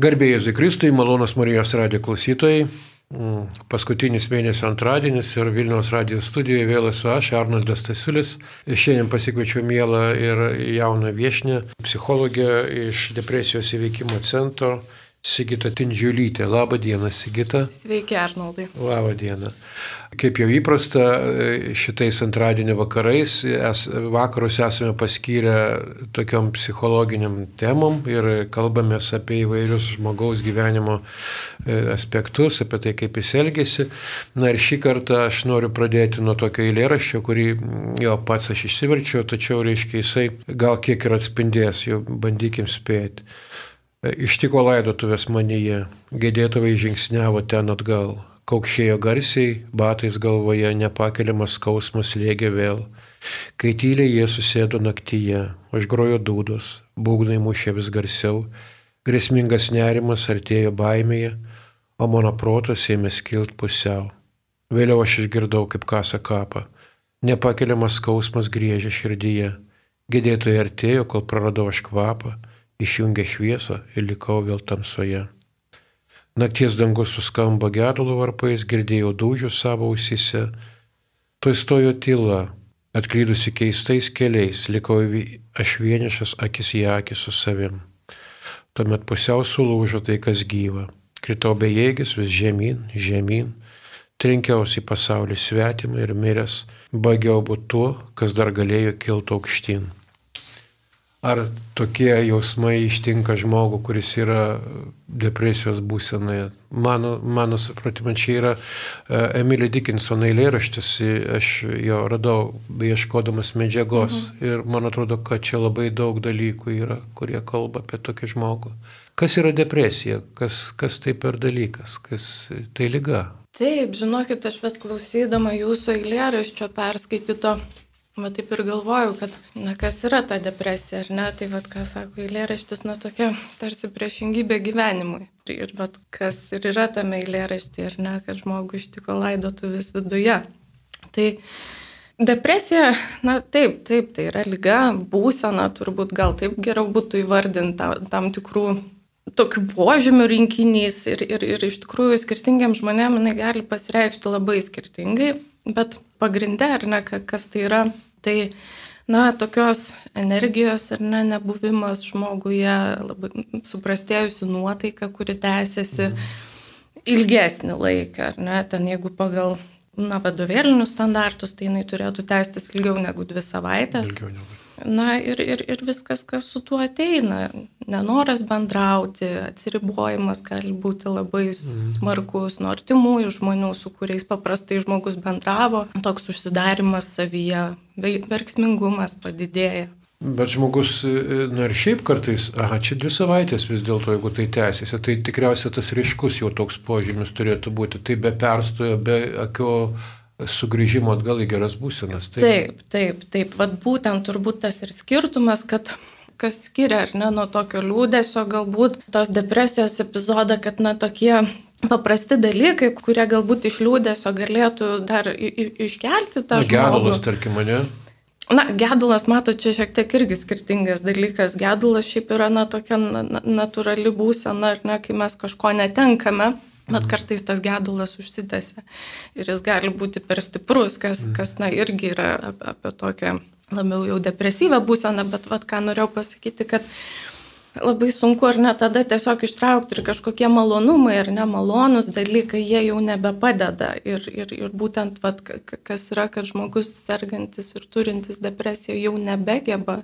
Garbėjai Zikristui, malonus Marijos radijo klausytojai. Mm, Paskutinis mėnesio antradienis ir Vilniaus radijos studijoje vėl esu aš, Arnoldas Tasiulis. Šiandien pasikviečiau mielą ir jauną viešinę, psichologę iš depresijos įveikimo centro Sigita Tindžiulytė. Labą dieną, Sigita. Sveiki, Arnoldai. Labą dieną. Kaip jau įprasta, šitais antradienio vakarais, es, vakarus esame paskyrę tokiam psichologiniam temom ir kalbamės apie įvairius žmogaus gyvenimo e, aspektus, apie tai, kaip jis elgesi. Na ir šį kartą aš noriu pradėti nuo tokio eilėraščio, kurį jo pats aš išsiverčiau, tačiau, reiškia, jisai gal kiek ir atspindės, jau bandykim spėti. Ištiko laidotuvės manyje, gedėtavai žingsniavo ten atgal, kaukšėjo garsiai, batais galvoje nepakeliamas skausmas lėgė vėl. Kai tyliai jie susėdo naktyje, užgrojo dūdos, būgnai mušė vis garsiau, grėsmingas nerimas artėjo baimėje, o mano protas ėmė skilt pusiau. Vėliau aš išgirdau, kaip kasa kapą, nepakeliamas skausmas griežė širdyje, gedėtojai artėjo, kol praradau aš kvapą išjungė šviesą ir likau vėl tamsoje. Nakties dangus suskambo gedulo varpais, girdėjau dūžius savo ausise, to įstojo tyla, atklydusi keistais keliais, likau aš vienišas akis į akį su savim. Tuomet pusiau sulūžo tai, kas gyva. Kritau bejėgis vis žemyn, žemyn, trinkiausi į pasaulį svetimą ir miręs, baigiau būti tuo, kas dar galėjo kilti aukštyn. Ar tokie jausmai ištinka žmogų, kuris yra depresijos būsenoje? Mano, mano supratimu, čia yra uh, Emily Dickinson eilėraštis, aš jo radau ieškodamas medžiagos mhm. ir man atrodo, kad čia labai daug dalykų yra, kurie kalba apie tokį žmogų. Kas yra depresija, kas, kas tai per dalykas, kas tai lyga? Taip, žinokit, aš vat klausydama jūsų eilėraščio perskaityto Va taip ir galvojau, kad, na, kas yra ta depresija, ar ne, tai vad, ką sako eilėraštis, na, tokia tarsi priešingybė gyvenimui. Ir vad, kas ir yra tame eilėraštyje, ar ne, kad žmogų ištiko laidotų vis viduje. Tai depresija, na, taip, taip, tai yra lyga, būsena, turbūt gal taip geriau būtų įvardinta tam tikrų tokių požymių rinkinys ir, ir, ir iš tikrųjų skirtingiam žmonėm jinai gali pasireikšti labai skirtingai, bet pagrindė, ar ne, kas tai yra, Tai, na, tokios energijos ar ne, nebuvimas žmoguje, labai suprastėjusi nuotaika, kuri tęsiasi mhm. ilgesnį laiką, ar ne, ten jeigu pagal, na, vadovėlinius standartus, tai jinai turėtų tęstis ilgiau negu dvi savaitės. Ilgiau negu. Na ir, ir, ir viskas, kas su tuo ateina. Nenoras bendrauti, atsiribojimas gali būti labai mhm. smarkus nuo artimųjų žmonių, su kuriais paprastai žmogus bendravo. Toks užsidarimas savyje, verksmingumas padidėja. Bet žmogus, na ir šiaip kartais, aha, čia dvi savaitės vis dėlto, jeigu tai tęsiasi, tai tikriausiai tas ryškus jau toks požymis turėtų būti. Tai be perstojo, be akio sugrįžimo atgal į geras būsenas. Taip, taip, taip. taip. Vat būtent turbūt tas ir skirtumas, kad kas skiria, ar ne, nuo tokio liūdėsio, galbūt tos depresijos epizodą, kad, na, tokie paprasti dalykai, kurie galbūt iš liūdėsio galėtų dar iškelti tą žmogų. Gedulas, tarkim, ne? Na, gedulas, mato, čia šiek tiek irgi skirtingas dalykas. Gedulas šiaip yra, na, tokia na, natūrali būsena, ar ne, kai mes kažko netenkame. Bet kartais tas gedulas užsitęsia ir jis gali būti per stiprus, kas, mhm. kas na, irgi yra apie, tokią labiau jau depresyvę būseną, bet vad ką norėjau pasakyti, kad labai sunku ar ne tada tiesiog ištraukti ir kažkokie malonumai ar nemalonus dalykai, jie jau nebepadeda. Ir, ir, ir būtent vat, kas yra, kad žmogus sergantis ir turintis depresiją jau nebegeba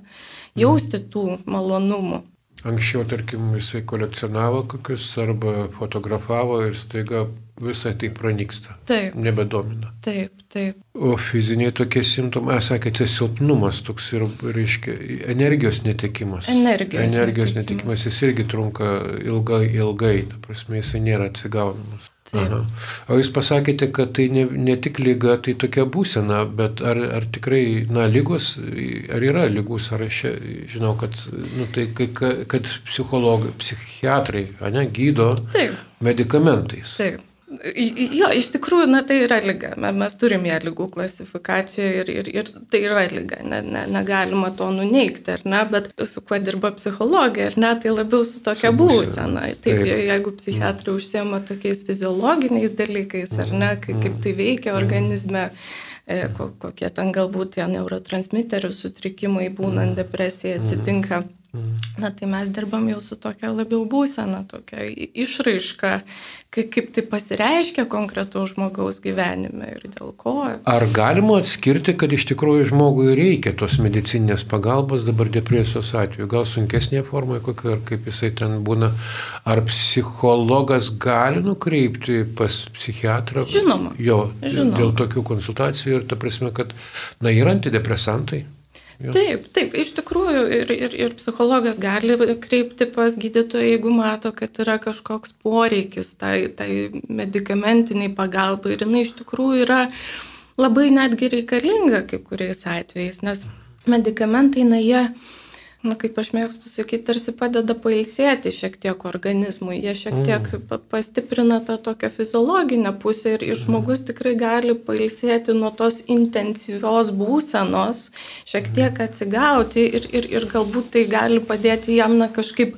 jausti tų malonumų. Anksčiau, tarkim, jisai kolekcionavo kokius arba fotografavo ir staiga visai tai pranyksta. Taip. Nebedomina. Taip, taip. O fiziniai tokie simptomai, sakėte, silpnumas toks ir, reiškia, energijos netekimas. Energijos, energijos netekimas. netekimas, jis irgi trunka ilgai, ilgai, ta prasme, jisai nėra atsigaunamas. Aha. O jūs pasakėte, kad tai ne, ne tik lyga, tai tokia būsena, bet ar, ar tikrai, na, lygos, ar yra lygų sąraše, žinau, kad, nu, tai, kad psichologai, psichiatrai, ne, gydo Taip. medikamentais. Taip. Jo, iš tikrųjų, na tai yra lyga. Mes turim ją lygų klasifikacijoje ir, ir, ir tai yra lyga. Ne, ne, negalima to nuneikti, ar ne, bet su kuo dirba psichologija, ar ne, tai labiau su tokia būsena. Taip, taip, jeigu psichiatrai mm. užsiema tokiais fiziologiniais dalykais, ar ne, kaip, kaip tai veikia organizme e, kokie ten galbūt tie neurotransmiterių sutrikimai būnant mm. depresija atsitinka. Na tai mes dirbam jau su tokia labiau būsena, tokia išraiška, kaip, kaip tai pasireiškia konkretaus žmogaus gyvenime ir dėl ko. Ar galima atskirti, kad iš tikrųjų žmogui reikia tos medicinės pagalbos dabar depresijos atveju? Gal sunkesnėje formoje kokio, ar kaip jisai ten būna? Ar psichologas gali nukreipti pas psichiatrą? Žinoma. Jo, Žinoma. dėl tokių konsultacijų ir ta prasme, kad, na, yra antidepresantai. Jo. Taip, taip, iš tikrųjų ir, ir, ir psichologas gali kreipti pas gydytoją, jeigu mato, kad yra kažkoks poreikis tai, tai medicamentiniai pagalbai ir jinai iš tikrųjų yra labai netgi reikalinga kai kuriais atvejais, nes medicamentai, na, jie na, kaip aš mėgstu sakyti, tarsi padeda pailsėti šiek tiek organizmui, jie šiek tiek mm. pastiprina tą tokią fiziologinę pusę ir, ir žmogus tikrai gali pailsėti nuo tos intensyvios būsenos, šiek tiek atsigauti ir, ir, ir galbūt tai gali padėti jam na kažkaip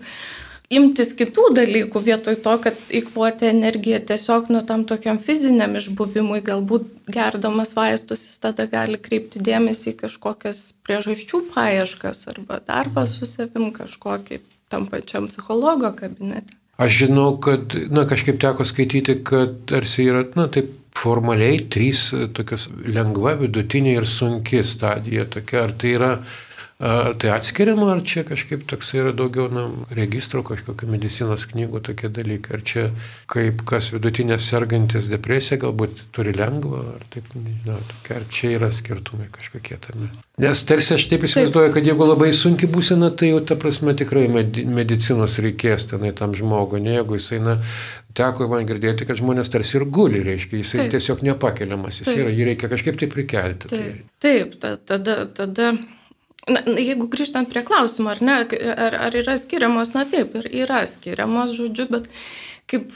imtis kitų dalykų vietoj to, kad įkvoti energiją tiesiog nuo tam tokiam fiziniam išbuvimui, galbūt gerdamas vaistus jis tada gali kreipti dėmesį į kažkokias priežasčių paieškas arba darbą su savim kažkokį tam pačiam psichologo kabinete. Aš žinau, kad, na, kažkaip teko skaityti, kad tarsi yra, na, taip formaliai trys tokios lengva, vidutinė ir sunki stadija tokia. Ar tai yra Ar tai atskiriama, ar čia kažkaip toks yra daugiau na, registro kažkokio medicinos knygų tokie dalykai, ar čia kaip kas vidutinės sergantis depresija galbūt turi lengvą, ar taip, nežinau, tokia, ar čia yra skirtumai kažkokie tame. Nes tarsi aš taip įsivaizduoju, kad jeigu labai sunki būsena, tai jau ta prasme tikrai medicinos reikės tenai tam žmogui, ne jeigu jisai, na, teko man girdėti, kad žmonės tarsi ir guli, reiškia, jisai taip. tiesiog nepakeliamas, jis taip. yra, jį reikia kažkaip tai prikelti. Taip, tai. taip tada, tada Na, jeigu grįžtant prie klausimo, ar ne, ar, ar yra skiriamos, na taip, ir yra skiriamos, žodžiu, bet kaip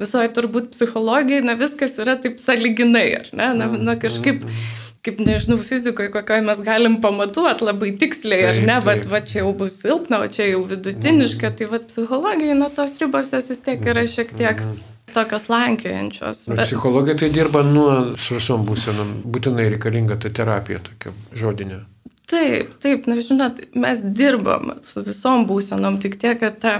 visoje turbūt psichologijai, na viskas yra taip saliginai, ar ne, na, na kažkaip, kaip nežinau, fizikoje, kokioje mes galim pamatuoti labai tiksliai, taip, ar ne, bet va čia jau bus silpna, o čia jau vidutiniška, tai va psichologijai, na tos ribos jos vis tiek yra šiek tiek tokios lankiojančios. Bet... Psichologija tai dirba nuo su visom būsenom, būtinai reikalinga ta terapija tokia žodinė. Taip, taip, na žinot, mes dirbam su visom būsenom, tik tiek, kad ta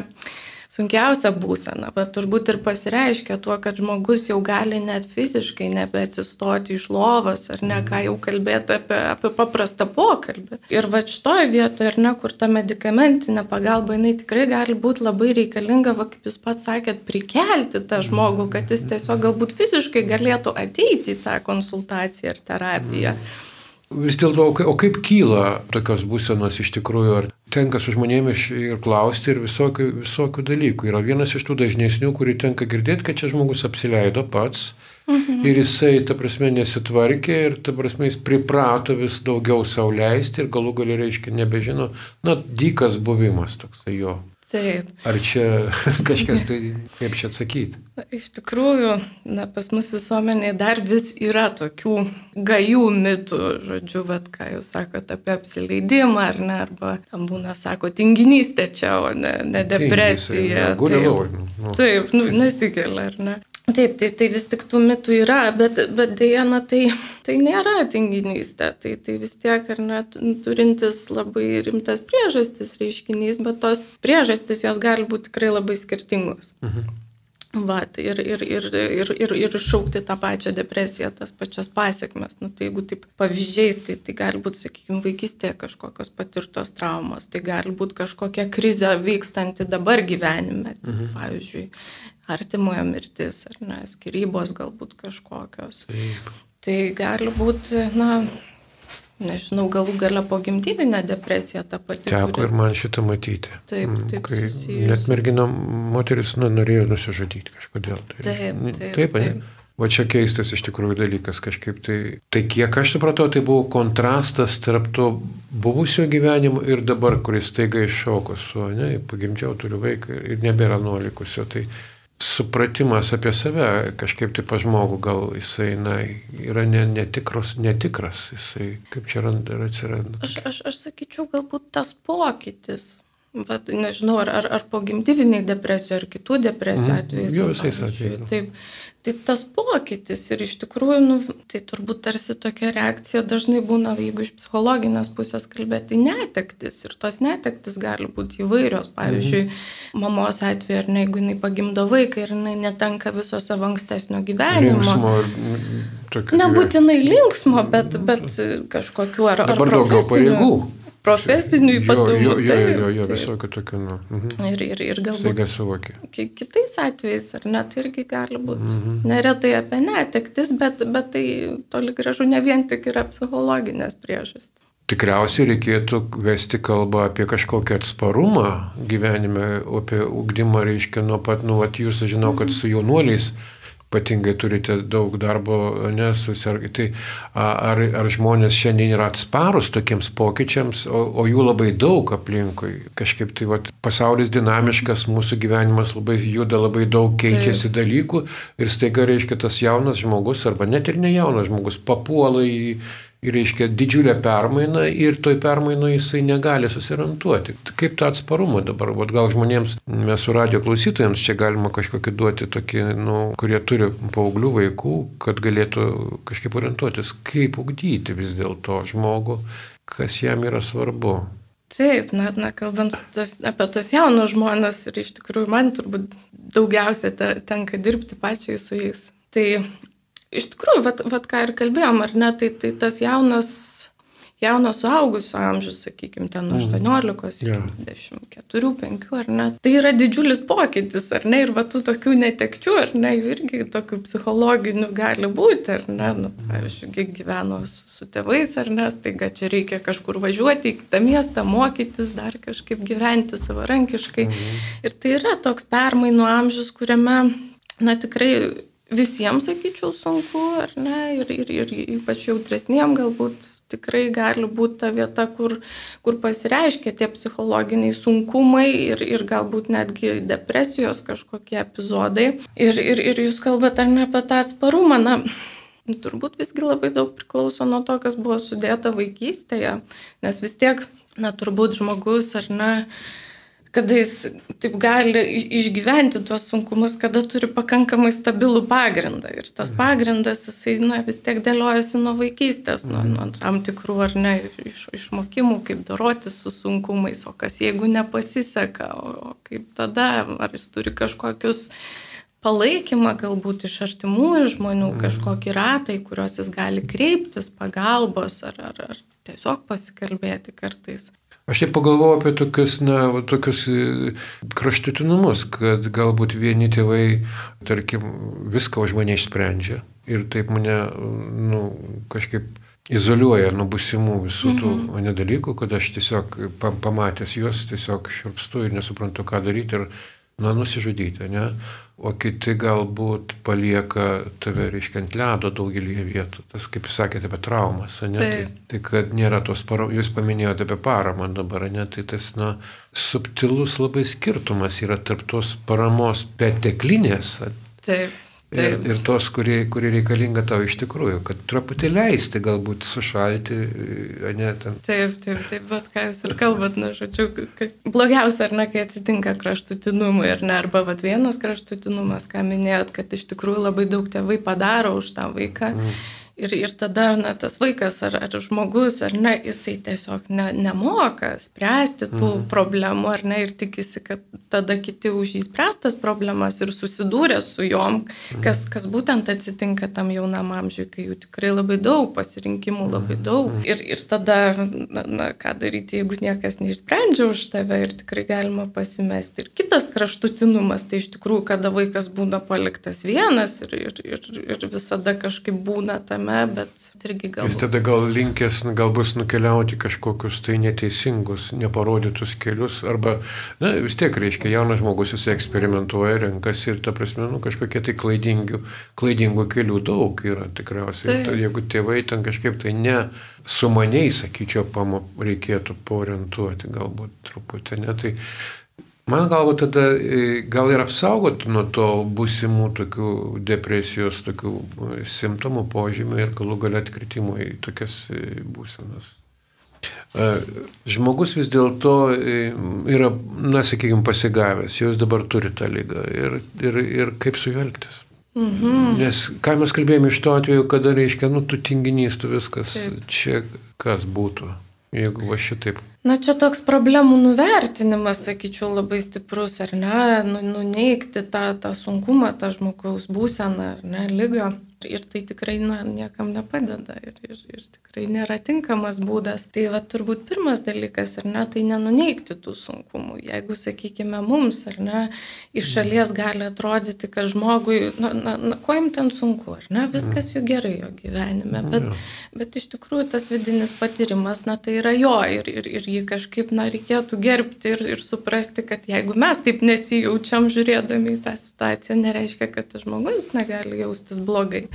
sunkiausia būsena, bet turbūt ir pasireiškia tuo, kad žmogus jau gali net fiziškai nebeatsistoti iš lovos, ar ne, ką jau kalbėti apie, apie paprastą pokalbį. Ir va šitoje vietoje, ar ne, kur ta medicamentinė pagalba, jinai tikrai gali būti labai reikalinga, va kaip jūs pats sakėt, prikelti tą žmogų, kad jis tiesiog galbūt fiziškai galėtų ateiti į tą konsultaciją ar terapiją. Mm. Vis dėlto, o kaip kyla tokios būsenos iš tikrųjų, ar tenka su žmonėmis ir klausti ir visokių, visokių dalykų. Yra vienas iš tų dažnesnių, kurį tenka girdėti, kad čia žmogus apsileido pats mhm. ir jisai, ta prasme, nesitvarkė ir, ta prasme, jis priprato vis daugiau sauliaisti ir galų gali reiškia nebežino, na, dykas buvimas toksai jo. Taip. Ar čia kažkas tai, kaip čia atsakyti? Iš tikrųjų, na, pas mus visuomenėje dar vis yra tokių gajų mitų, žodžiu, vad, ką jūs sakote apie apsileidimą, ar ne, arba tam būna, sako, tinginystė čia, o ne, ne depresija. Taip, nu. taip nu, nesikelia, ar ne. Taip, tai, tai vis tik tų mitų yra, bet, bet dėja, na, tai, tai nėra tinginystė, tai, tai vis tiek ar net turintis labai rimtas priežastis reiškinys, bet tos priežastis jos gali būti tikrai labai skirtingos. Mhm. Vat, ir, ir, ir, ir, ir, ir iššaukti tą pačią depresiją, tas pačias pasiekmes. Nu, tai jeigu taip pavyzdžiais, tai, tai gali būti, sakykime, vaikystėje kažkokios patirtos traumos, tai gali būti kažkokia krizė vykstanti dabar gyvenime. Mhm. Pavyzdžiui, artimojo mirtis ar ne, skirybos galbūt kažkokios. Taip. Tai gali būti, na, nežinau, galų gale po gimtybinę depresiją tą patį. Teko kuri... ir man šitą matyti. Taip, mm, taip. Kai susijus. net mergina moteris nu, norėjo nusižudyti kažkodėl. Tai, taip, taip. taip, taip. Va čia keistas iš tikrųjų dalykas kažkaip tai. Tai kiek aš supratau, tai buvo kontrastas tarp to buvusio gyvenimo ir dabar, kuris taiga iššoko su, ne, pagimdžiau, turiu vaiką ir nebėra nuolikusio. Tai supratimas apie save, kažkaip tai pa žmogų gal jisai, na, yra ne, netikros, netikras, jisai kaip čia randa ir atsiranda. Aš, aš, aš sakyčiau, galbūt tas pokytis. Bet nežinau, ar, ar, ar po gimdyviniai depresijų, ar kitų depresijų Mhm. atvejais. Jo, va, visais atvejais. Taip, tai tas pokytis ir iš tikrųjų, nu, tai turbūt tarsi tokia reakcija dažnai būna, jeigu iš psichologinės pusės kalbėti, netektis. Ir tos netektis gali būti įvairios. Pavyzdžiui, mamos atveju, ar ne, jeigu jinai pagimdo vaiką ir jinai netenka viso savo ankstesnio gyvenimo. Linksmo mm. Nebūtinai linksmo, bet, bet kažkokiu ar, ar Dabar daugiau profesiniu- pareigų. Profesinių Jo, ypatumų. jo, jo, jo, jo, taip. visokių tokių, nu. Mhm. Ir, ir, ir galbūt Staiga suvokė. ki- kitais atvejais, ar net irgi gali būti Mhm. neretai apie netektis, bet, bet tai toli gražu ne vien tik yra psichologinės priežastys. Tikriausiai reikėtų vesti kalbą apie kažkokį atsparumą gyvenime, apie ugdymą, reiškia, nuo pat, nu, vat, jūs žinau, kad su jaunuoliais ypatingai turite daug darbo, nesusirgai. Tai ar, ar žmonės šiandien yra atsparus tokiems pokyčiams, o, o jų labai daug aplinkui. Kažkaip tai vat, pasaulis dinamiškas, mūsų gyvenimas labai juda, labai daug keičiasi dalykų ir staiga, reiškia, tas jaunas žmogus, arba net ir ne jaunas žmogus, papuola į reiškia didžiulę permainą ir toj permainoje jisai negali susirantuoti. Kaip tą atsparumą dabar, Vat gal žmonėms, mes su radio klausytojams čia galima kažkokį duoti tokį, nu, kurie turi paauglių vaikų, kad galėtų kažkaip orientuotis, kaip ugdyti vis dėlto žmogų, kas jam yra svarbu. Taip, na, na kalbant su tas, apie tos jaunus žmonės ir iš tikrųjų man turbūt daugiausia te, tenka dirbti pačiai su jais. Tai iš tikrųjų, vat, vat ką ir kalbėjom, ar ne, tai, tai tas jaunas, jaunas suaugusio amžius, sakykime, ten nuo 18 Jo. iki 24, 5, ar ne, tai yra didžiulis pokytis, ar ne, ir va tų tokių netekčių, ar ne, jų irgi tokių psichologinių gali būti, ar ne, nu, pavyzdžiui, gi gyveno su, su tėvais, ar ne, staiga čia reikia kažkur važiuoti į kitą miestą, mokytis, dar kažkaip gyventi savarankiškai. Ir tai yra toks permainų amžius, kuriame, na tikrai visiems, sakyčiau, sunku, ar ne, ir, ir, ir ypač jautresniem galbūt tikrai gali būti ta vieta, kur, kur pasireiškia tie psichologiniai sunkumai ir, ir galbūt netgi depresijos kažkokie epizodai. Ir, ir, ir jūs kalbate ar ne apie tą atsparumą, na, turbūt visgi labai daug priklauso nuo to, kas buvo sudėta vaikystėje, nes vis tiek, na, turbūt žmogus ar ne, kada jis taip gali iš- išgyventi tuos sunkumus, kada turi pakankamai stabilų pagrindą. Ir tas pagrindas, jisai, na, vis tiek dėliojasi nuo vaikystės, nuo, nuo tam tikrų ar ne iš, išmokimų, kaip dorotis su sunkumais, o kas jeigu nepasiseka, o, o kaip tada, ar jis turi kažkokius palaikymą galbūt iš artimųjų žmonių, kažkokį ratą, į kuriuos jis gali kreiptis, pagalbos ar, ar, ar tiesiog pasikalbėti kartais. Aš taip pagalvojau apie tokius, na, tokius e, kraštutinumus, kad galbūt vieni tėvai, tarkim, viską už mane išsprendžia ir taip mane, nu, kažkaip izoliuoja nuo busimų visų tų mm -hmm. dalykų, kad aš tiesiog pa, pamatęs juos tiesiog širpstu ir nesuprantu, ką daryti ir, na, nusižudyti, ne? O kiti galbūt palieka tave, reiškia, ant ledo daugelį vietų. Tas, kaip jūs sakėte, apie traumas, ne? Tai, Taip. tai kad nėra tos paramos, jūs paminėjote apie paramą dabar, ne? Tai tas, na, subtilus labai skirtumas yra tarp tos paramos perteklinės Taip. Ir, ir tos, kurie, kurie reikalinga tau iš tikrųjų, kad truputį leisti galbūt sušalti, ne, ten. Taip, taip, taip, bet ką jūs ir kalbat, na, žodžiu, blogiausia, ar ne, kai atsitinka kraštutinumai, ar ne, arba vat, vienas kraštutinumas, ką minėjot, kad iš tikrųjų labai daug tėvai padaro už tą vaiką. Mm. Ir, ir tada, na, tas vaikas ar, ar žmogus, ar ne, jisai tiesiog ne, nemoka spręsti tų mm. problemų, ar ne, ir tikisi, kad tada kiti už jį spręstas problemas ir susidūrė su jom, kas, kas būtent atsitinka tam jaunam amžiui, kai jų tikrai labai daug, pasirinkimų labai daug. Mm. Ir, ir tada, na, na, ką daryti, jeigu niekas neišsprendžia už tave ir tikrai galima pasimesti. Ir kitas kraštutinumas, tai iš tikrųjų, kada vaikas būna paliktas vienas ir, ir, ir, ir visada kažkaip būna tame tame, bet irgi gal. Jis tada gal linkęs, gal bus nukeliauti kažkokius tai neteisingus, neparodytus kelius, arba, na, vis tiek reiškia, jaunas žmogus jis eksperimentuoja, renkasi ir, ta prasme, nu, kažkokie tai klaidingų, klaidingų kelių daug yra tikriausiai. Tai, jeigu tėvai ten kažkaip tai ne sumaniai, sakyčiau, pamo, reikėtų paorientuoti galbūt truputį, ne, tai Man galvo tada e, gal ir apsaugoti nuo to būsimų tokių depresijos, tokių e, simptomų, požymių ir galų galia atkritimo į tokias e, būsenas. Žmogus vis dėlto yra, na, sakykime, pasigavęs, jūs dabar turi tą lygą ir, ir, ir kaip su juo elgtis. Mhm. Nes ką mes kalbėjome iš to atveju, kada reiškia, nu, tu tinginys, tu viskas, Taip. čia kas būtų, jeigu va šitaip Na čia toks problemų nuvertinimas, sakyčiau, labai stiprus, ar ne, nu, nuneikti tą, tą sunkumą, tą žmogaus būseną, ar ne, lygą. Ir tai tikrai na, niekam nepadeda ir, ir, ir tikrai nėra tinkamas būdas. Tai va turbūt pirmas dalykas, ar ne, tai nenuneikti tų sunkumų. Jeigu, sakykime, mums, ar ne, iš šalies gali atrodyti, kad žmogui, na, na, na ko jam ten sunku, ar ne, viskas jų gerai jo gyvenime, bet, bet iš tikrųjų tas vidinis patyrimas, na tai yra jo ir, ir, ir jį kažkaip, na, reikėtų gerbti ir, ir suprasti, kad jeigu mes taip nesijaučiam žiūrėdami į tą situaciją, nereiškia, kad tas žmogus negali jaustis blogai.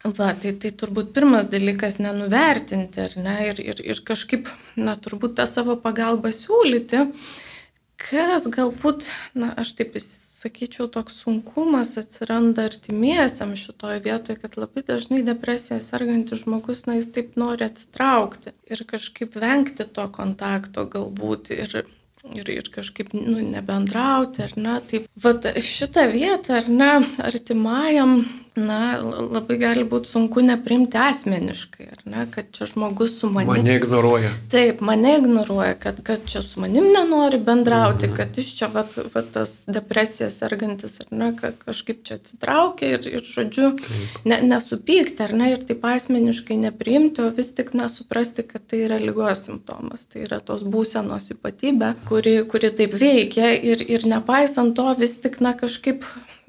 Va, tai, tai turbūt pirmas dalykas - nenuvertinti, ar ne, ir, ir, ir kažkaip, na, turbūt tą savo pagalbą siūlyti, kas galbūt, na, aš taip sakyčiau, toks sunkumas atsiranda artimiesiam šitoje vietoje, kad labai dažnai depresija sergantis žmogus, na, jis taip nori atsitraukti ir kažkaip vengti to kontakto galbūt ir ir, ir kažkaip nu, nebendrauti, ar ne. Taip, vat šitą vietą, ar ne, artimajam na, labai gali būti sunku neprimti asmeniškai, ar ne, kad čia žmogus su manimi. Mane ignoruoja. Taip, mane ignoruoja, kad, kad čia su manim nenori bendrauti, mhm. kad iš čia va, va, tas depresijas sergantis, ar ne, kad kažkaip čia atsitraukia ir, ir žodžiu, ne, nesupykti, ar ne, ir taip asmeniškai nepriimti, o vis tik nesuprasti, kad tai yra lygos simptomas, tai yra tos būsenos ypatybė, kuri, kuri taip veikia ir, ir nepaisant to vis tik, na, kažkaip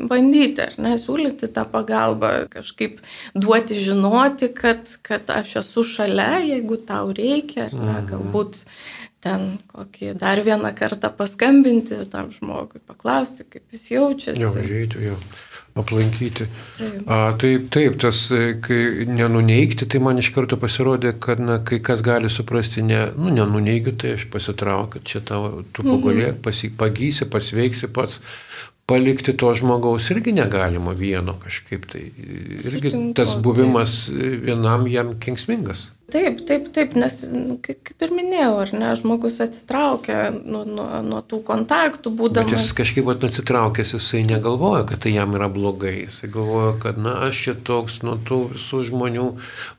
bandyti, ar ne, siūlyti tą pagalbą, kažkaip duoti žinoti, kad, kad aš esu šalia, jeigu tau reikia, ar ne, mhm. galbūt ten kokį dar vieną kartą paskambinti tam žmogui, paklausti, kaip jis jaučiasi. Jau, žiūrėti, jau. Aplankyti. Taip. A, taip, taip, tas, kai nenuneikti, tai man iš karto pasirodė, kad na, kai kas gali suprasti, ne, nu, nenuneigiu, tai aš pasitraukiu, čia tavo, tu pagulėk, mhm. pagysi, pasveiksi pats, palikti to žmogaus irgi negalima vieno kažkaip. Tai irgi Sutinku, tas buvimas taip. vienam jam kengsmingas. Taip, taip, taip, nes nu, kaip ir minėjau, ar ne, žmogus atsitraukia nuo, nuo, nuo tų kontaktų, būdamas. Bet jis kažkaip atsitraukęs, jisai negalvoja, kad tai jam yra blogai. Jisai galvoja, kad, na, aš čia toks nuo tų visų žmonių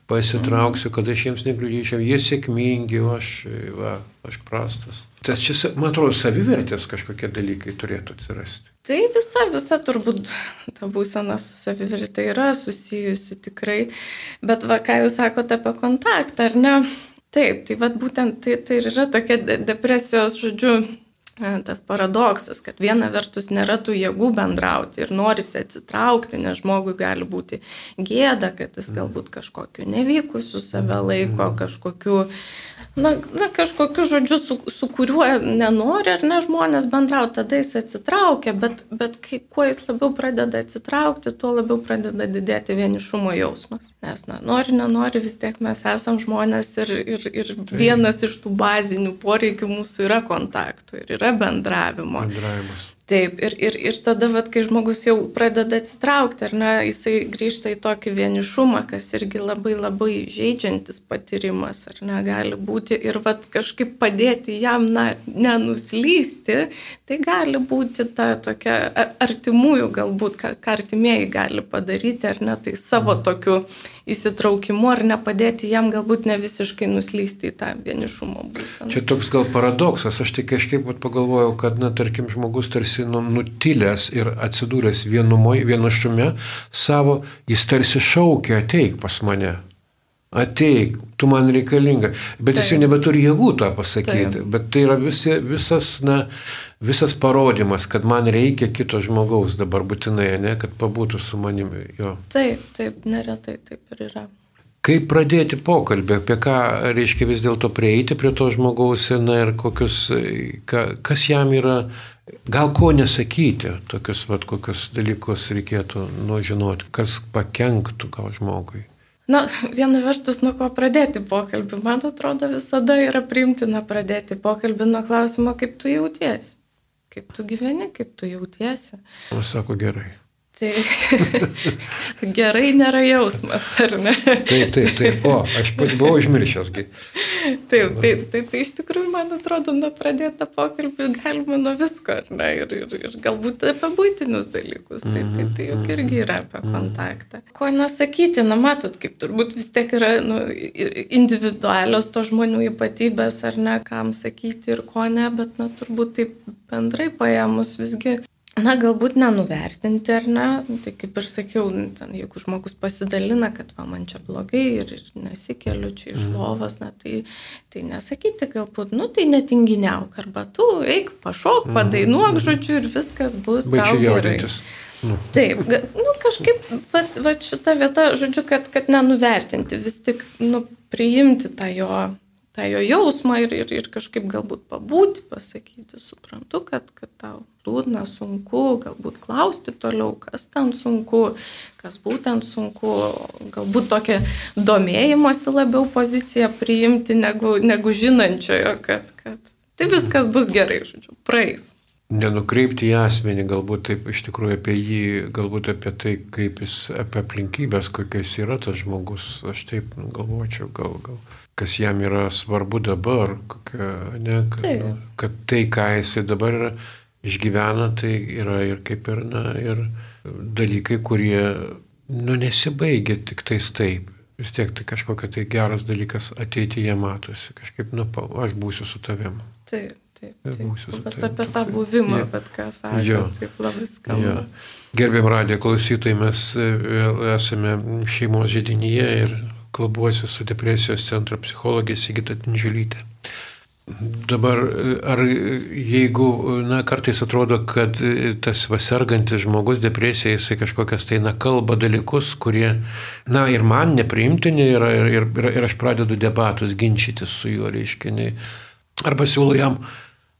pasitrauksiu, kad aš jiems nekliudyčiau, jie sėkmingi, o aš, va, aš prastas. Tas čia, man atrodo, savivertės kažkokie dalykai turėtų atsirasti. Tai visa, visa turbūt ta būsena su savivertė yra susijusi tikrai. Bet va, ką jūs sakote apie kontaktą, ar ne? Taip, tai va būtent tai, tai yra tokia depresijos, žodžiu, tas paradoksas, kad viena vertus nėra tų jėgų bendrauti ir norisi atsitraukti, nes žmogui gali būti gėda, kad jis galbūt kažkokiu nevykusiu save laiko, kažkokiu na, na kažkokiu žodžiu, su, su kuriuo nenori ar ne žmonės bendrauti, tada jis atsitraukia, bet, bet kai, kuo jis labiau pradeda atsitraukti, tuo labiau pradeda didėti vienišumo jausmas. Nes, na, nori, nenori, vis tiek mes esam žmonės ir, ir, ir vienas iš tų bazinių poreikių mūsų yra kontaktų ir yra bendravimo. Bendravimas. Taip, ir, ir, ir tada, vat, kai žmogus jau pradeda atsitraukti, ar ne, jisai grįžta į tokį vienišumą, kas irgi labai labai žaidžiantis patyrimas, ar ne, gali būti ir vat, kažkaip padėti jam, na, nenuslysti, tai gali būti ta tokia artimųjų galbūt, ką, ką artimieji gali padaryti, ar ne, tai savo tokiu įsitraukimu, ar nepadėti jam galbūt ne visiškai nuslysti į tą vienišumo būseną. Čia toks gal paradoksas, aš tik kažkaip pagalvojau, kad, na, tarkim, žmogus tarsi nu, nutilęs ir atsidūręs vienumoje, vienušume savo, jis tarsi šaukia, ateik pas mane ateik, tu man reikalinga. Bet Taip. jis jau nebeturi jėgų tą pasakyti. Taip. Bet tai yra visi, visas, na, visas parodimas, kad man reikia kito žmogaus dabar būtinai, ne, kad pabūtų su manimi. Jo. Taip, taip, neretai taip ir yra. Kaip pradėti pokalbį, apie ką reiškia vis dėlto prieiti prie to žmogaus na, ir kokius, ka, kas jam yra, gal ko nesakyti, tokius, vat, kokius dalykus reikėtų nužinoti, kas pakenktų gal žmogui. Na, viena vertus, nuo ko pradėti pokalbį. Man atrodo, visada yra priimtina pradėti pokalbį nuo klausimo, kaip tu jauties. kaip tu gyveni, kaip tu jautiesi. O sako gerai. Tai gerai nėra jausmas, ar ne? Taip, taip, taip. O, aš pats buvau užmiršęsgi. Taip, tai, tai, tai iš tikrųjų, man atrodo, nuo pradėtą pokalbį galima nuo visko, ar ne? Ir, ir, ir galbūt apie būtinius dalykus. Tai, tai, tai juk irgi yra apie kontaktą. Ko nesakyti, na matot, kaip turbūt vis tiek yra nu, individualios to žmonių ypatybės, ar ne, kam sakyti ir ko ne, bet, na, turbūt taip bendrai paėmus visgi Na, galbūt nenuvertinti, ar ne? Tai kaip ir sakiau, ten, jeigu žmogus pasidalina, kad va, man čia blogai ir, ir nesikeliu čia iš mhm. lovos, na, tai, tai nesakyti galbūt, nu, tai netinginiauk, arba tu eik, pašok, mhm. padainuok, žodžiu, ir viskas bus tau gerai. Nu. Taip, nu kažkaip, va, va šita vieta, žodžiu, kad, kad nenuvertinti, vis tik, nu, priimti tą jo, tą jo jausmą ir, ir, ir kažkaip galbūt pabūti, pasakyti, suprantu, kad, kad tau liūdna, sunku, galbūt klausti toliau, kas ten sunku, kas būtent sunku, galbūt tokią domėjimosi labiau poziciją priimti negu, negu žinančiojo, kad, kad tai viskas bus gerai, žodžiu, praeis. Nenukreipti į asmenį, galbūt taip iš tikrųjų apie jį, galbūt apie tai, kaip jis, apie aplinkybės, kokiais yra tas žmogus, aš taip galvočiau, gal, gal, kas jam yra svarbu dabar, kokia, ne, kad, Taip. kad tai, ką jisai dabar yra, išgyvena, tai yra ir kaip ir, na, ir dalykai, kurie, nu, nesibaigia tik tais taip. Vis tiek tai kažkokia tai geras dalykas ateityje matosi, kažkaip, nu, aš būsiu su tavim. Taip, taip. Taip. būsiu su Bet tavim. apie tą buvimą, Jo. bet ką Jo. sakė, taip labai skamba. Ja. Gerbėm radijo klausytojai, mes e, vėl esame šeimos židinyje ir kalbuosi su depresijos centro psichologė Sigita Tinželytė. Dabar, ar jeigu, na, kartais atrodo, kad tas vasergantis žmogus depresija, jisai kažkokias tai, na, kalba dalykus, kurie, na, ir man nepriimtini yra, ir, ir, ir, ir aš pradedu debatus, ginčytis su juo, reiškia, ne- arba siūlau jam,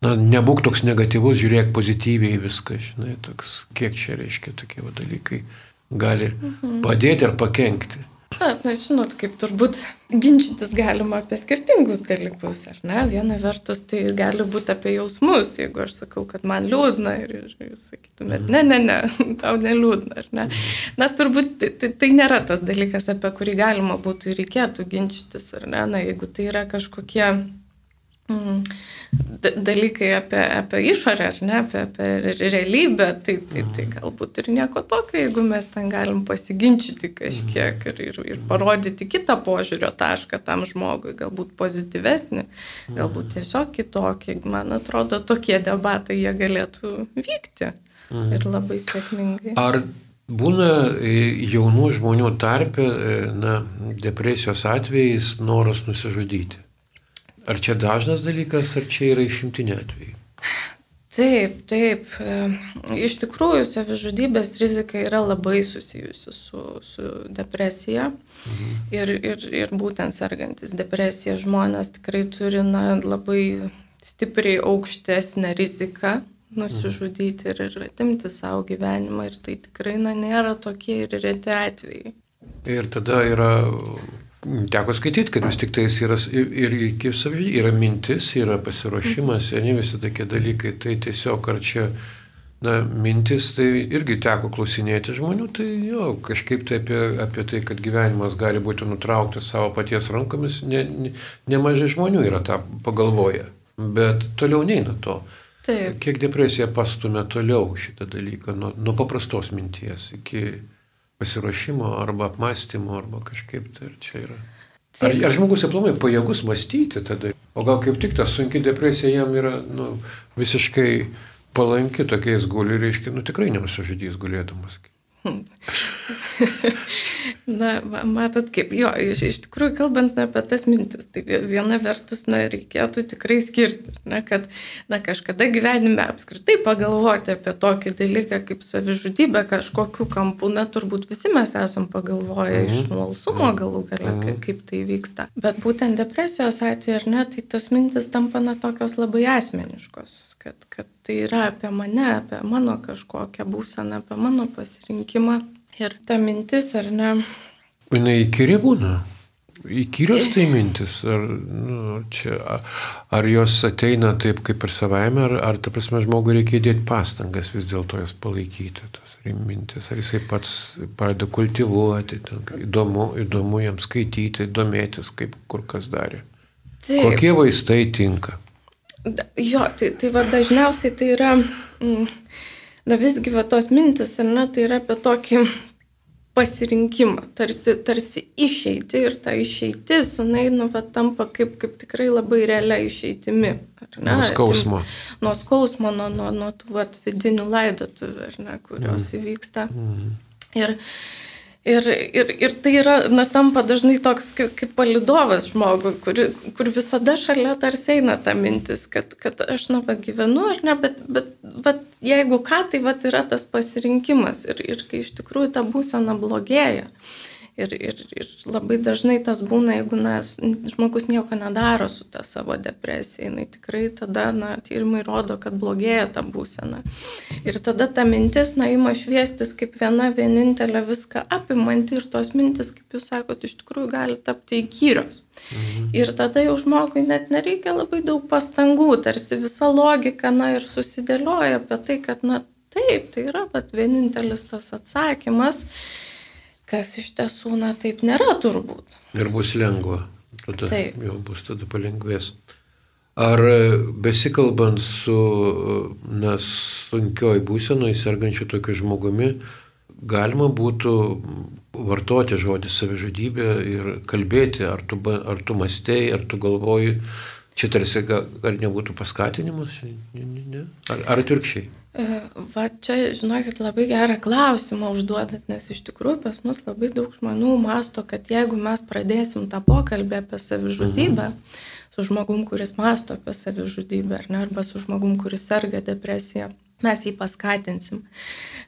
na, nebūk toks negatyvus, žiūrėk pozityviai viską, žinai, toks, kiek čia reiškia tokie va dalykai gali padėti ar pakengti. Na, na, žinot, kaip turbūt ginčytis galima apie skirtingus dalykus, ar ne? Viena vertus tai gali būti apie jausmus, jeigu aš sakau, kad man liūdna ir, ir jūs sakytumėt, ne, ne, ne, tau neliūdna, ar ne? Na, turbūt tai, tai, tai nėra tas dalykas, apie kurį galima būtų ir reikėtų ginčytis, ar ne? Na, jeigu tai yra kažkokie mm, da- dalykai apie, apie išorę, ar ne, apie, apie realybę, tai, tai, tai galbūt ir nieko tokio, jeigu mes ten galim pasiginčyti kažkiek ir, ir, ir parodyti kitą požiūrio tašką tam žmogui, galbūt pozityvesnį, galbūt tiesiog kitokį. Man atrodo, tokie debatai jie galėtų vykti ir labai sėkmingai. Ar būna e, jaunų žmonių tarpe, e, na, depresijos atvejais noras nusižudyti? Ar čia dažnas dalykas, ar čia yra išimtinė atvejai? Taip, taip. Iš tikrųjų, savižudybės rizika yra labai susijusi su, su depresija. Mhm. Ir, ir, ir būtent sergantis depresija žmonės tikrai turi na, labai stipriai aukštesnę riziką nusižudyti ir, ir atimti savo gyvenimą. Ir tai tikrai na, nėra tokie ir reti atvejai. Ir tada yra, teko skaityti, kad vis tik tais yra ir, ir yra mintis, yra pasiruošimas, ir ne visi tokie dalykai. Tai tiesiog ar čia, na, mintis, tai irgi teko klausinėti žmonių, tai jo, kažkaip tai apie, apie tai, kad gyvenimas gali būti nutrauktas savo paties rankomis, ne, ne, nemažai žmonių yra tą pagalvoję. Bet toliau neina to. Taip. Kiek depresija pastumia toliau šitą dalyką, nuo, nuo paprastos minties iki pasiruošimo arba apmąstymo arba kažkaip tai ar čia yra. Ar, Taip. ar žmogus aplamai pajėgus mąstyti tada? O gal kaip tik ta sunki depresija jam yra nu, visiškai palanki tokiais guli, reiškia, nu tikrai nenusižudys gulėdamas. Na, ma- matot kaip, jo, iš, iš tikrųjų, kalbant apie tas mintis, tai vie- viena vertus, na, reikėtų tikrai skirti, na, kad, na, kažkada gyvenime apskritai pagalvoti apie tokį dalyką kaip savižudybė kažkokiu kampu, na, turbūt visi mes esam pagalvoję iš smalsumo galų gale, kaip, kaip tai vyksta. Bet būtent depresijos atveju, ar ne, tai tas mintis tampa, na, tokios labai asmeniškos, kad, kad tai yra apie mane, apie mano kažkokią būseną, apie mano pasirinkimą. Ir ta mintis, ar ne, Jis įkyri būna. įkyrios tai mintis, ar, nu, čia, ar jos ateina taip kaip ir savaime, ar, ar ta prasme žmogui reikia įdėti pastangas vis dėlto jas palaikyti, tas mintis, ar jisai pats pradeda kultivuoti, ten, įdomu, įdomu jam skaityti, domėtis, kaip kur kas darė. Taip. Kokie vaistai tinka? Jo, tai, tai va dažniausiai tai yra, mm, na visgi va tos mintis, ar ne, tai yra apie tokį pasirinkimą, tarsi, tarsi išeiti ir ta išeitis, jinai, nu, va, tampa kaip, kaip tikrai labai realia išeitimi. Nuo skausmo. Tim, nuo skausmo, nuo, nuo, nuo tų vat, vidinių laidotuvių, ne, kurios mm. įvyksta. Mm. Ir, Ir, ir, ir tai yra, na, tampa dažnai toks kaip, kaip palidovas žmogui, kur, kur visada šalia tarsi eina ta mintis, kad, kad aš, na, va, gyvenu ar ne, bet, bet va, jeigu ką, tai va, yra tas pasirinkimas ir, ir kai iš tikrųjų ta būsena blogėja. Uh, Ir, ir, ir labai dažnai tas būna, jeigu na, žmogus nieko nedaro su ta savo depresija, jinai tikrai tada, na, tyrimai rodo, kad blogėja ta būsena. Ir tada ta mintis, na, ima šviestis kaip viena vienintelė viską apimanti ir tos mintis, kaip jūs sakote, iš tikrųjų gali tapti įkyrios. Mhm. Ir tada jau žmogui net nereikia labai daug pastangų, tarsi visa logika, na, ir susidėlioja apie tai, kad, na, taip, tai yra pat vienintelis tas atsakymas kas iš tiesų, na taip nėra turbūt. Ir bus lengva, tada taip. jau bus tada palengvės. Ar besikalbant su na, sunkioj būsenoj sergančiu tokiu žmogumi, galima būtų vartoti žodį savižudybė ir kalbėti, ar tu, ar tu mastei, ar tu galvoji, čia tarsi ar nebūtų paskatinimas, ne, ne, ne. ar, ar atvirkščiai. E, va čia, žinokit, labai gerą klausimą užduodat, nes iš tikrųjų pas mus labai daug žmonių masto, kad jeigu mes pradėsim tą pokalbį apie savižudybę mhm. su žmogum, kuris masto apie savižudybę, ar ne, arba su žmogum, kuris serga depresija, mes jį paskatinsim.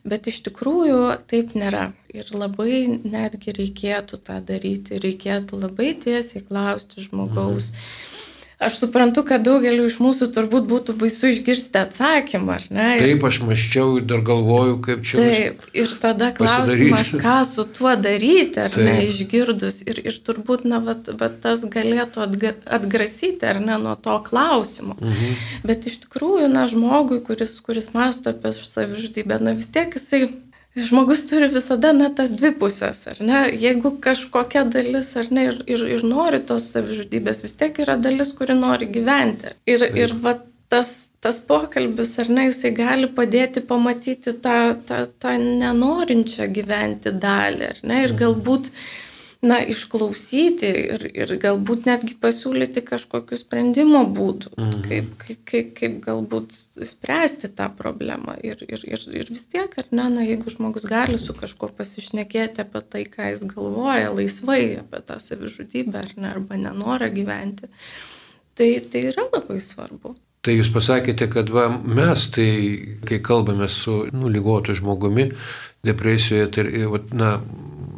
Bet iš tikrųjų taip nėra. Ir labai netgi reikėtų tą daryti, reikėtų labai tiesiai klausti žmogaus. Mhm Aš suprantu, kad daugeliu iš mūsų turbūt būtų baisu išgirsti atsakymą, ar ne? Ir... Taip, aš maščiau ir dar galvoju, kaip čia. Taip, ir tada klausimas, ką su tuo daryti, ar Taip. ne, išgirdus. Ir, ir turbūt, na, vat, vat tas galėtų atgrasyti, ar ne, nuo to klausimo. Mhm. Bet iš tikrųjų, na, žmogui, kuris, kuris masto apie savižudybę, na, vis tiek jisai žmogus turi visada, na, tas dvi pusės, ar ne? Jeigu kažkokia dalis, ar ne, ir, ir, ir nori tos savižudybės, vis tiek yra dalis, kuri nori gyventi. Ir, ir va, tas, tas pokalbis, ar ne, jisai gali padėti pamatyti tą, tą, tą nenorinčią gyventi dalį, ar ne? Ir mhm. galbūt... Mhm na, išklausyti ir, ir galbūt netgi pasiūlyti kažkokius sprendimo būdų, mhm. kaip, kaip, kaip, galbūt spręsti tą problemą. Ir, ir, ir, ir vis tiek, ar ne, na, jeigu žmogus gali su kažkuo pasišnekėti apie tai, ką jis galvoja, laisvai apie tą savižudybę ar ne, arba nenorą gyventi, tai, tai yra labai svarbu. Tai jūs pasakėte, kad va, mes tai, kai kalbame su nu, lygotu žmogumi depresijoje, tai va, na,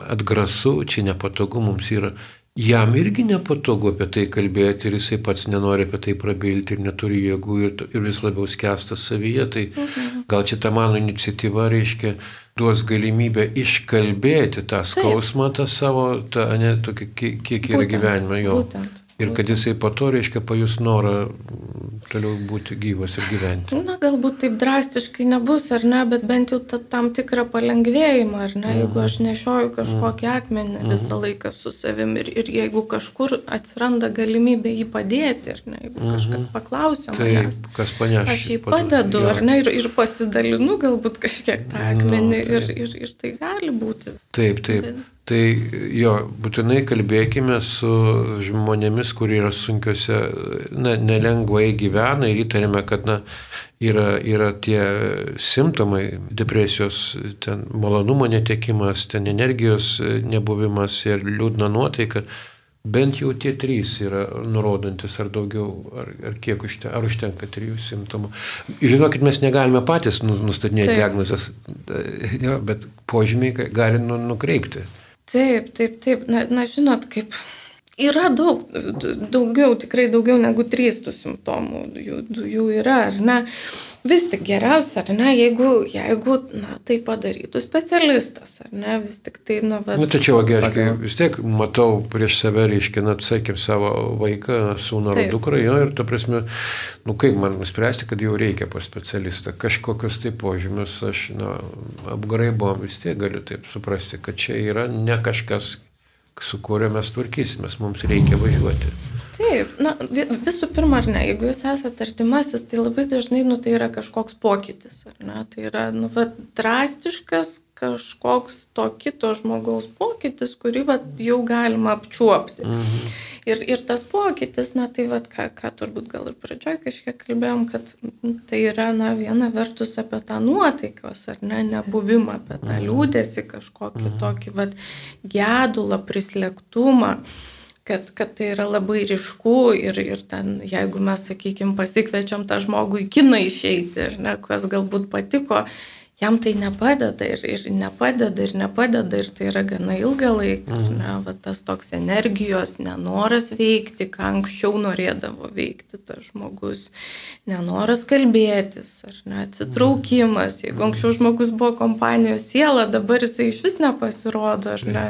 atgrasu, čia nepatogu mums yra. Jam irgi nepatogu apie tai kalbėti ir jisai pats nenori apie tai prabilti ir neturi jėgų ir, ir vis labiau skęsta savyje. Tai mhm. gal čia ta mano iniciatyva reiškia duos galimybę iškalbėti tą skausmą, tą savo, tą, ne, tokį, kiek yra gyvenime jo. Būtent. Ir kad jisai po to, reiškia, pajus norą toliau būti gyvas ir gyventi. Na, galbūt taip drastiškai nebus, ar ne, bet bent jau ta, tam tikrą palengvėjimą, ar ne, jeigu aš nešioju kažkokį akmenį mhm. visą laiką su savimi ir, ir jeigu kažkur atsiranda galimybė jį padėti, ar ne, jeigu kažkas mhm. paklausia manęs, taip, kas paneš, aš jį padedu, ar ne, ir, ir pasidalinu galbūt kažkiek tą akmenį no, ir, ir, ir tai gali būti. Taip, taip. Tai, Tai jo, būtinai kalbėkime su žmonėmis, kurie yra sunkiose, na, nelengvai gyvena ir įtarėme, kad na, yra, yra tie simptomai depresijos, ten malonumo netekimas, ten energijos nebuvimas ir liūdna nuotaika. Bent jau tie trys yra nurodantis, ar daugiau, ar, ar kiek užtenka, ar užtenka trijų simptomų. Žinokit, mes negalime patys nu, nustatinėti diagnozės, jo, bet požymiai gali nu, nukreipti. Taip, taip, taip. Na, na žinot, kaip yra daug, daugiau, tikrai daugiau negu trys tų simptomų, jų, jų yra, ar ne? Vis tik geriausia, ar ne, jeigu, jeigu na, tai padarytų specialistas, ar ne, vis tik tai, nu. Na, nu, tačiau, aš vis tiek matau prieš save, reiškia, na, sakym, savo vaiką, sūnų ar dukrą, jo, ir, ta prasme, nu, kaip man nuspręsti, kad jau reikia pas specialistą, kažkokius tai požymius aš, na, apgraibom vis tiek galiu taip suprasti, kad čia yra ne kažkas su kuriuo mes tvarkysimės, mums reikia važiuoti. Taip, na, visų pirma, ar ne, jeigu jūs esate artimasis, tai labai dažnai, nu, tai yra kažkoks pokytis, ar ne, tai yra, nu, va, drastiškas kažkoks to kito žmogaus pokytis, kurį, va, jau galima apčiuopti. Mhm. Ir, ir tas pokytis, na tai vad, ką, ką turbūt gal ir pradžioj kažkiek kalbėjom, kad tai yra, na, viena vertus apie tą nuotaikos, ar ne, nebuvimą, apie tą mhm. liūdėsi kažkokį mhm. tokį, vad, gedulą, prislėgtumą kad, kad tai yra labai ryšku ir, ir ten, jeigu mes, sakykime, pasikviečiam tą žmogų į kiną išeiti, ar ne, kas galbūt patiko, jam tai nepadeda ir, ir nepadeda ir nepadeda ir tai yra gana ilgą laiką. Mhm. Ne, va, tas toks energijos nenoras veikti, ką anksčiau norėdavo veikti tas žmogus, nenoras kalbėtis, ar ne, atsitraukimas. Jeigu anksčiau žmogus buvo kompanijos siela, dabar jisai iš vis nepasirodo, ar ne,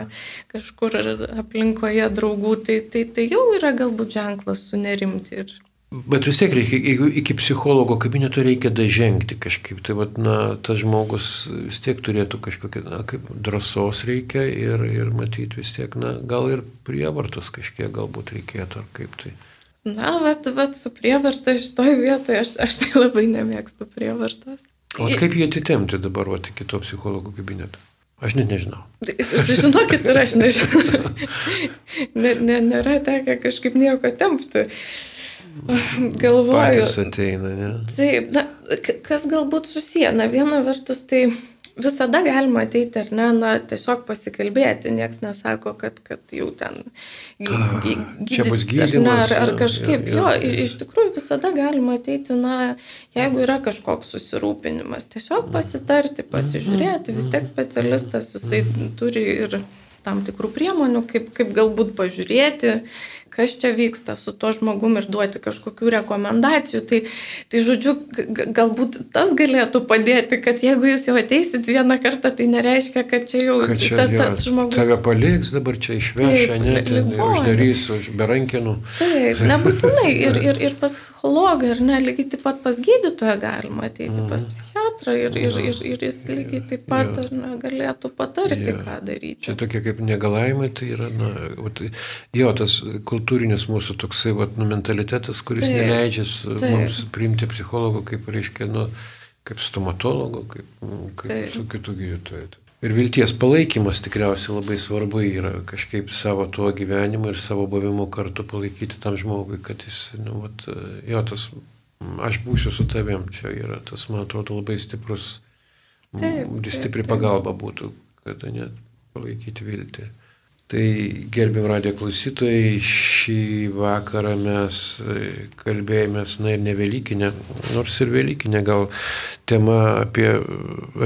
kažkur aplinkoje draugų, tai, tai, tai jau yra galbūt ženklas sunerimti ir Bet vis tiek reikia, jeigu iki psichologo kabineto reikia dažengti kažkaip, tai vat, na, tas žmogus vis tiek turėtų kažkokią, na, kaip drąsos reikia ir, ir matyti vis tiek, na, gal ir prievartos kažkiek galbūt reikėtų, ar kaip tai. Na, vat, vat su prievarta šitoje vietoje aš, aš tai labai nemėgstu prievartos. O kaip jie atitemti dabar, vat, iki to psichologo kabineto? Aš net nežinau. Žinokit, ir aš nežinau. ne, ne, nėra tekę kažkaip nieko tempti. Galvoju. Patys ateina, ne? Taip, na, kas galbūt susiję, na, viena vertus tai visada galima ateiti ar ne, na, tiesiog pasikalbėti, niekas nesako, kad, kad jau ten gydytis, čia bus gydymas. Ar, ar, kažkaip, jo, jo, jo, iš tikrųjų visada galima ateiti, na, jeigu yra kažkoks susirūpinimas, tiesiog pasitarti, pasižiūrėti, vis tiek specialistas, jisai turi ir tam tikrų priemonių, kaip, kaip galbūt pažiūrėti, kas čia vyksta su to žmogum ir duoti kažkokių rekomendacijų. Tai, tai žodžiu, galbūt tas galėtų padėti, kad jeigu jūs jau ateisit vieną kartą, tai nereiškia, kad čia jau kad čia, ta, ta, jo, žmogus. Tave paliks, dabar čia išveš, ne, uždarys už berankinų. Taip, nebūtinai. Ir, ir, ir pas psichologą, ir ne, lygiai taip pat pas gydytoją galima ateiti, mm. pas mhm. psichiatrą ir, ir, ir, ir jis lygiai taip pat ja. ne, galėtų patarti, ja. ką daryti. Čia tokie kaip negalavimai, tai yra, na, jo, tas kultūros kultūrinis mūsų toksai vat, nu, mentalitetas, kuris taip, neleidžia taip. mums priimti psichologo kaip, reiškia, nu, kaip stomatologo, kaip, nu, kaip su kitų gydytojų. Ir vilties palaikymas tikriausiai labai svarbu yra kažkaip savo tuo gyvenimu ir savo buvimu kartu palaikyti tam žmogui, kad jis, nu, vat, jo, tas, aš būsiu su tavim, čia yra tas, man atrodo, labai stiprus, taip, stipri taip, pagalba būtų, kad net palaikyti viltį. Tai gerbim radio klausytojai, šį vakarą mes e, kalbėjomės, na ir ne Velykinė, nors ir Velykinė gal tema apie,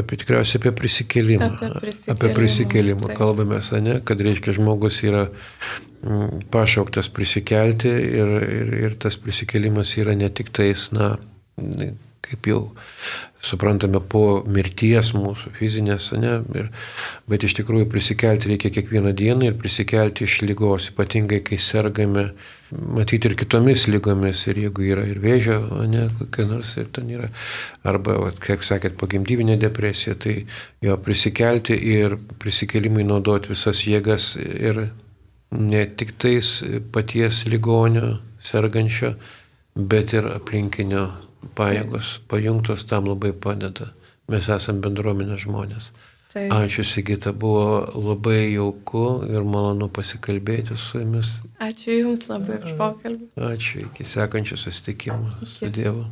apie tikriausiai apie prisikėlimą. Apie prisikėlimą, apie prisikėlimą kalbamės, ne, kad reiškia žmogus yra pašauktas prisikelti ir, ir, ir tas prisikėlimas yra ne tik tais, na, kaip jau suprantame, po mirties mūsų fizinės, ne, ir, bet iš tikrųjų prisikelti reikia kiekvieną dieną ir prisikelti iš lygos, ypatingai kai sergame, matyti ir kitomis lygomis, ir jeigu yra ir vėžio, ne, kokia nors ir ten yra, arba, vat, kaip sakėt, pagimdyvinė depresija, tai jo prisikelti ir prisikelimui naudoti visas jėgas ir ne tik tais paties ligonio sergančio, bet ir aplinkinio pajėgos pajungtos tam labai padeda. Mes esame bendruomenės žmonės. Taip. Ačiū Sigita, buvo labai jauku ir malonu pasikalbėti su jumis. Ačiū Jums labai už pokalbį. Ačiū, iki sekančio susitikimo su Dievu.